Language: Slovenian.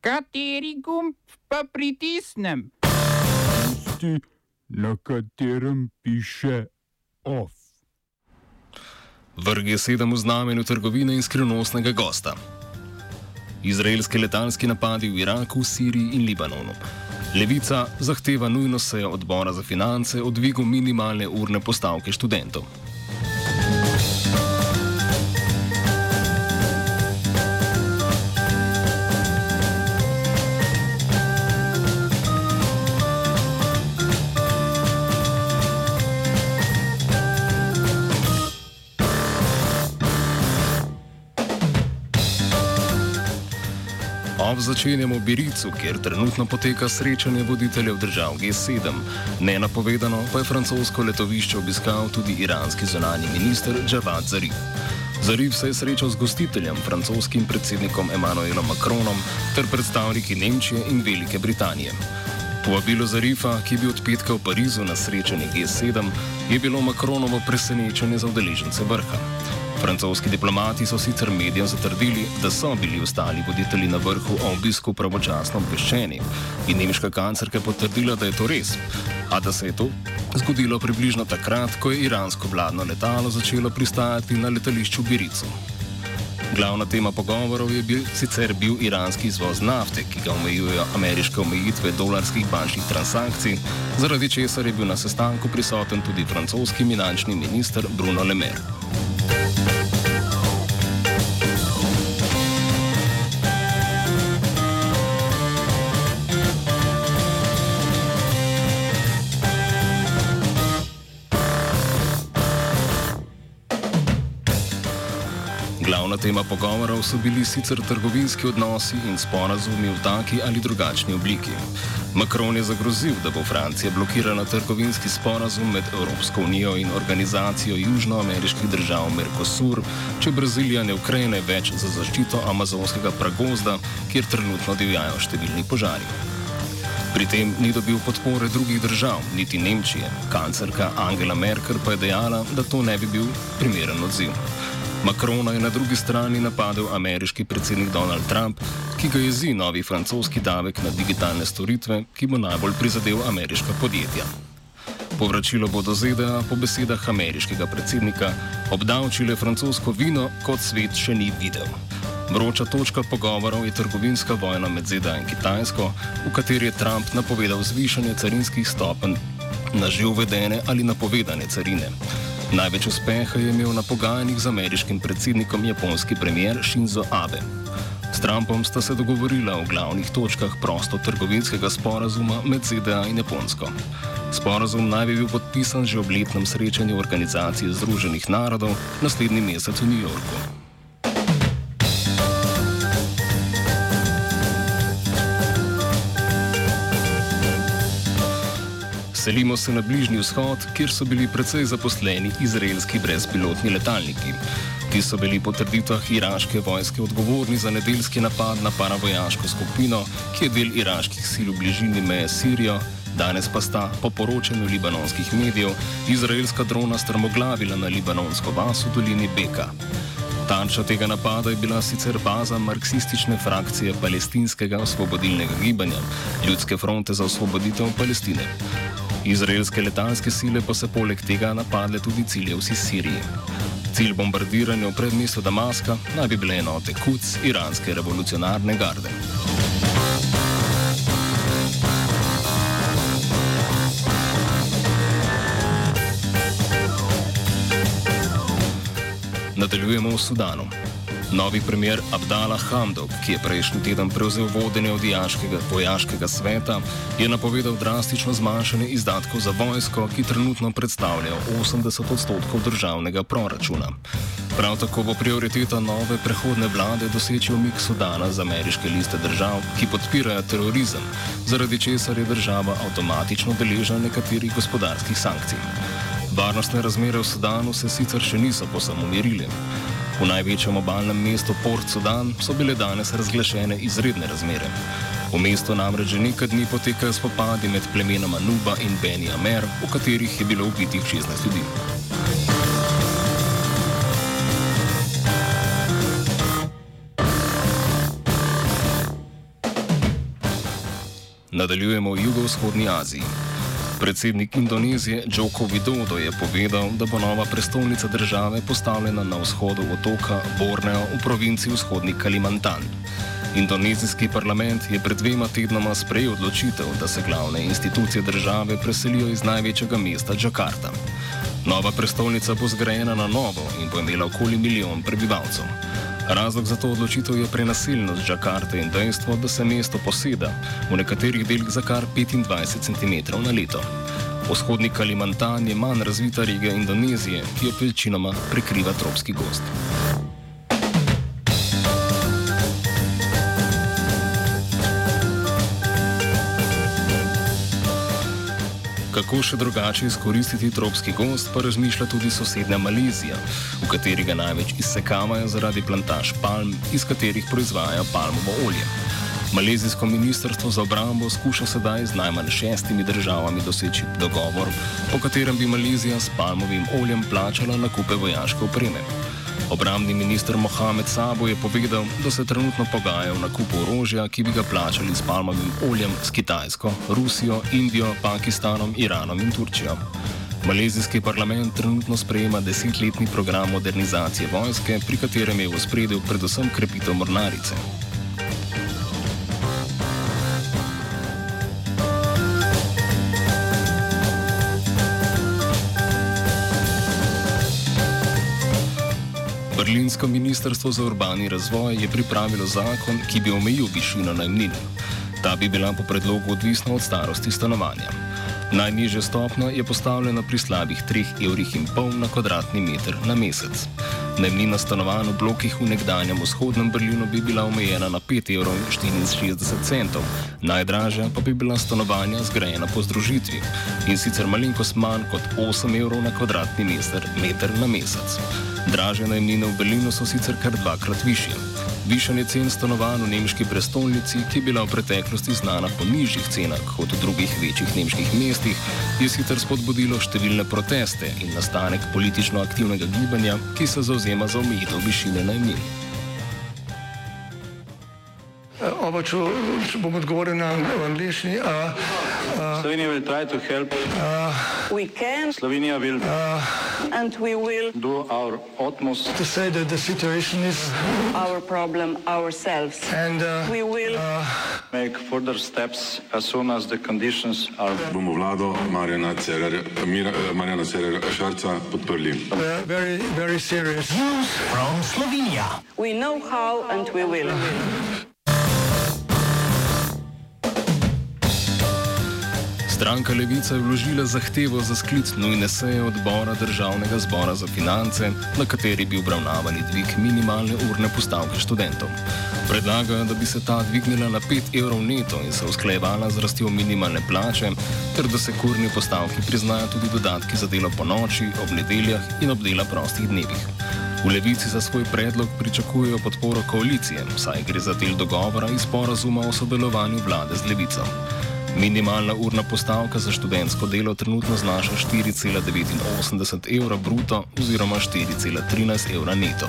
Kateri gumb pa pritisnem? Tisti, na katerem piše OF. Vrg je sedem v znamenju trgovine in skrivnostnega gosta. Izraelski letalski napadi v Iraku, Siriji in Libanonu. Levica zahteva nujno sejo odbora za finance o dvigu minimalne urne postavke študentov. Začenjamo v Biricu, kjer trenutno poteka srečanje voditeljev držav G7. Nenapovedano pa je francosko letovišče obiskal tudi iranski zunani minister Javad Zarif. Zarif se je srečal z gostiteljem, francoskim predsednikom Emmanuelom Macronom ter predstavniki Nemčije in Velike Britanije. Povabilo Zarifa, ki je bil od petka v Parizu na srečanju G7, je bilo Macronovo presenečenje za udeležence vrha. Francoski diplomati so sicer medijem zatrdili, da so bili ostali voditelji na vrhu o obisku pravočasno obveščeni in nemška kancerka je potrdila, da je to res, a da se je to zgodilo približno takrat, ko je iransko vladno letalo začelo pristajati na letališču Biricu. Glavna tema pogovorov je bil sicer bil iranski izvoz nafte, ki ga omejujejo ameriške omejitve dolarskih bančnih transakcij, zaradi česar je bil na sestanku prisoten tudi francoski finančni minister Bruno Le Maire. Glavna tema pogovorov so bili sicer trgovinski odnosi in sporazumi v taki ali drugačni obliki. Macron je zagrozil, da bo Francija blokirala trgovinski sporazum med Evropsko unijo in organizacijo južnoameriških držav Mercosur, če Brazilija ne ukrene več za zaščito amazonskega pragozda, kjer trenutno divjajo številni požari. Pri tem ni dobil podpore drugih držav, niti Nemčije. Kancerka Angela Merkel pa je dejala, da to ne bi bil primeren odziv. Makrona je na drugi strani napadel ameriški predsednik Donald Trump, ki ga jezi novi francoski davek na digitalne storitve, ki bo najbolj prizadel ameriška podjetja. Povračilo bodo ZDA po besedah ameriškega predsednika obdavčile francosko vino, kot svet še ni videl. Vroča točka pogovorov je trgovinska vojna med ZDA in Kitajsko, v kateri je Trump napovedal zvišanje carinskih stopenj na že uvedene ali napovedane carine. Največ uspeha je imel na pogajanjih z ameriškim predsednikom japonski premier Shinzo Abe. S Trumpom sta se dogovorila o glavnih točkah prostotrgovinskega sporazuma med ZDA in Japonsko. Sporazum naj bi bil podpisan že ob letnem srečanju Organizacije Združenih narodov naslednji mesec v New Yorku. Selimo se na Bližnji vzhod, kjer so bili precej zaposleni izraelski brezpilotni letalniki. Ti so bili po trditvah iraške vojske odgovorni za nedeljski napad na paravojaško skupino, ki je del iraških sil v bližini meje Sirijo, danes pa sta, po poročanju libanonskih medijev, izraelska drona strmoglavila na libanonsko vas v dolini Beka. Tarča tega napada je bila sicer baza marksistične frakcije palestinskega osvobodilnega gibanja, Ljudske fronte za osvoboditev Palestine. Izraelske letalske sile pa so poleg tega napadle tudi cilje v Siriji. Cilj bombardiranja v predmestu Damaska naj bi bile enote Kuc iranske revolucionarne garde. Nadaljujemo v Sudanu. Novi premier Abdala Hamdok, ki je prejšnji teden prevzel vodenje od vojaškega sveta, je napovedal drastično zmanjšanje izdatkov za vojsko, ki trenutno predstavljajo 80 odstotkov državnega proračuna. Prav tako bo prioriteta nove prehodne vlade doseči umik Sudana z ameriške liste držav, ki podpirajo terorizem, zaradi česar je država avtomatično deležna nekaterih gospodarskih sankcij. Varnostne razmere v Sudanu se sicer še niso posebno umirile. V največjem obalnem mestu Port Sudan so bile danes razglašene izredne razmere. V mestu namreč že nekaj dni potekajo spopadi med plemenoma Nuba in Beni Amer, v katerih je bilo ubitih 16 ljudi. Nadaljujemo v jugovzhodni Aziji. Predsednik Indonezije Joko Widodo je povedal, da bo nova prestolnica države postavljena na vzhodu otoka Borneo v provinci vzhodni Kalimantan. Indonezijski parlament je pred dvema tednoma sprejel odločitev, da se glavne institucije države preselijo iz največjega mesta Džakarta. Nova prestolnica bo zgrajena na novo in bo imela okoli milijon prebivalcev. Razlog za to odločitev je prenaseljenost Džakarte in dejstvo, da se mesto poseda v nekaterih delih za kar 25 cm na leto. Vzhodni Kalimantan je manj razvita regija Indonezije, ki jo večinoma prekriva tropski gost. Kako še drugače izkoristiti tropski gost, pa razmišlja tudi sosednja Malezija, v kateri ga največ izsekavajo zaradi plantaž palm, iz katerih proizvajajo palmovo olje. Malezijsko ministrstvo za obrambo skuša sedaj z najmanj šestimi državami doseči dogovor, po katerem bi Malezija s palmovim oljem plačala nakupe vojaške opreme. Obramni minister Mohamed Sabo je povedal, da se trenutno pogajajo o nakupu orožja, ki bi ga plačali s palmovim oljem s Kitajsko, Rusijo, Indijo, Pakistanom, Iranom in Turčijo. Malezijski parlament trenutno sprejema desetletni program modernizacije vojske, pri katerem je v spredju predvsem krepitev mornarice. Berlinsko ministrstvo za urbani razvoj je pripravilo zakon, ki bi omejil višino najmnin. Ta bi bila po predlogu odvisna od starosti stanovanja. Najnižja stopnja je postavljena pri slabih 3,5 evrih na kvadratni meter na mesec. Najmnina stanovanj v blokih v nekdanjem vzhodnem Berlinu bi bila omejena na 5,64 evrov, najdražja pa bi bila stanovanja zgrajena po združitvi in sicer malenkost manj kot 8 evrov na kvadratni meter na mesec. Dražje najmnine v Berlinu so sicer kar dvakrat više. Višanje cen stanovanj v nemški prestolnici, ki je bila v preteklosti znana po nižjih cenah kot v drugih večjih nemških mestih, je sicer spodbudilo številne proteste in nastanek politično aktivnega gibanja, ki se zauzema za omejitev višine najmnin. Oba, če, če bom odgovoril na angliški. Slovenija will try to help. We can Slovenija will and we will do our utmost To say that the situation is our problem ourselves. and uh, We will make further steps as soon as the conditions are bomo vlado Marjana Cererja, Mira, eh, Marjana Cererja Šarca podprli. uh, very, very serious. we know how and we will. Stranka Levica je vložila zahtevo za sklic nujne seje odbora Državnega zbora za finance, na kateri bi obravnavali dvig minimalne urne postavke študentov. Predlagajo, da bi se ta dvignila na 5 evrov neto in se usklajevala z rastjo minimalne plače, ter da se kurni postavki priznajo tudi dodatki za delo po noči, ob nedeljah in ob dela prostih dnevih. V levici za svoj predlog pričakujejo podporo koalicije, saj gre za del dogovora iz sporazuma o sodelovanju vlade z levico. Minimalna urna postavka za študentsko delo trenutno znaša 4,89 evra bruto oziroma 4,13 evra neto.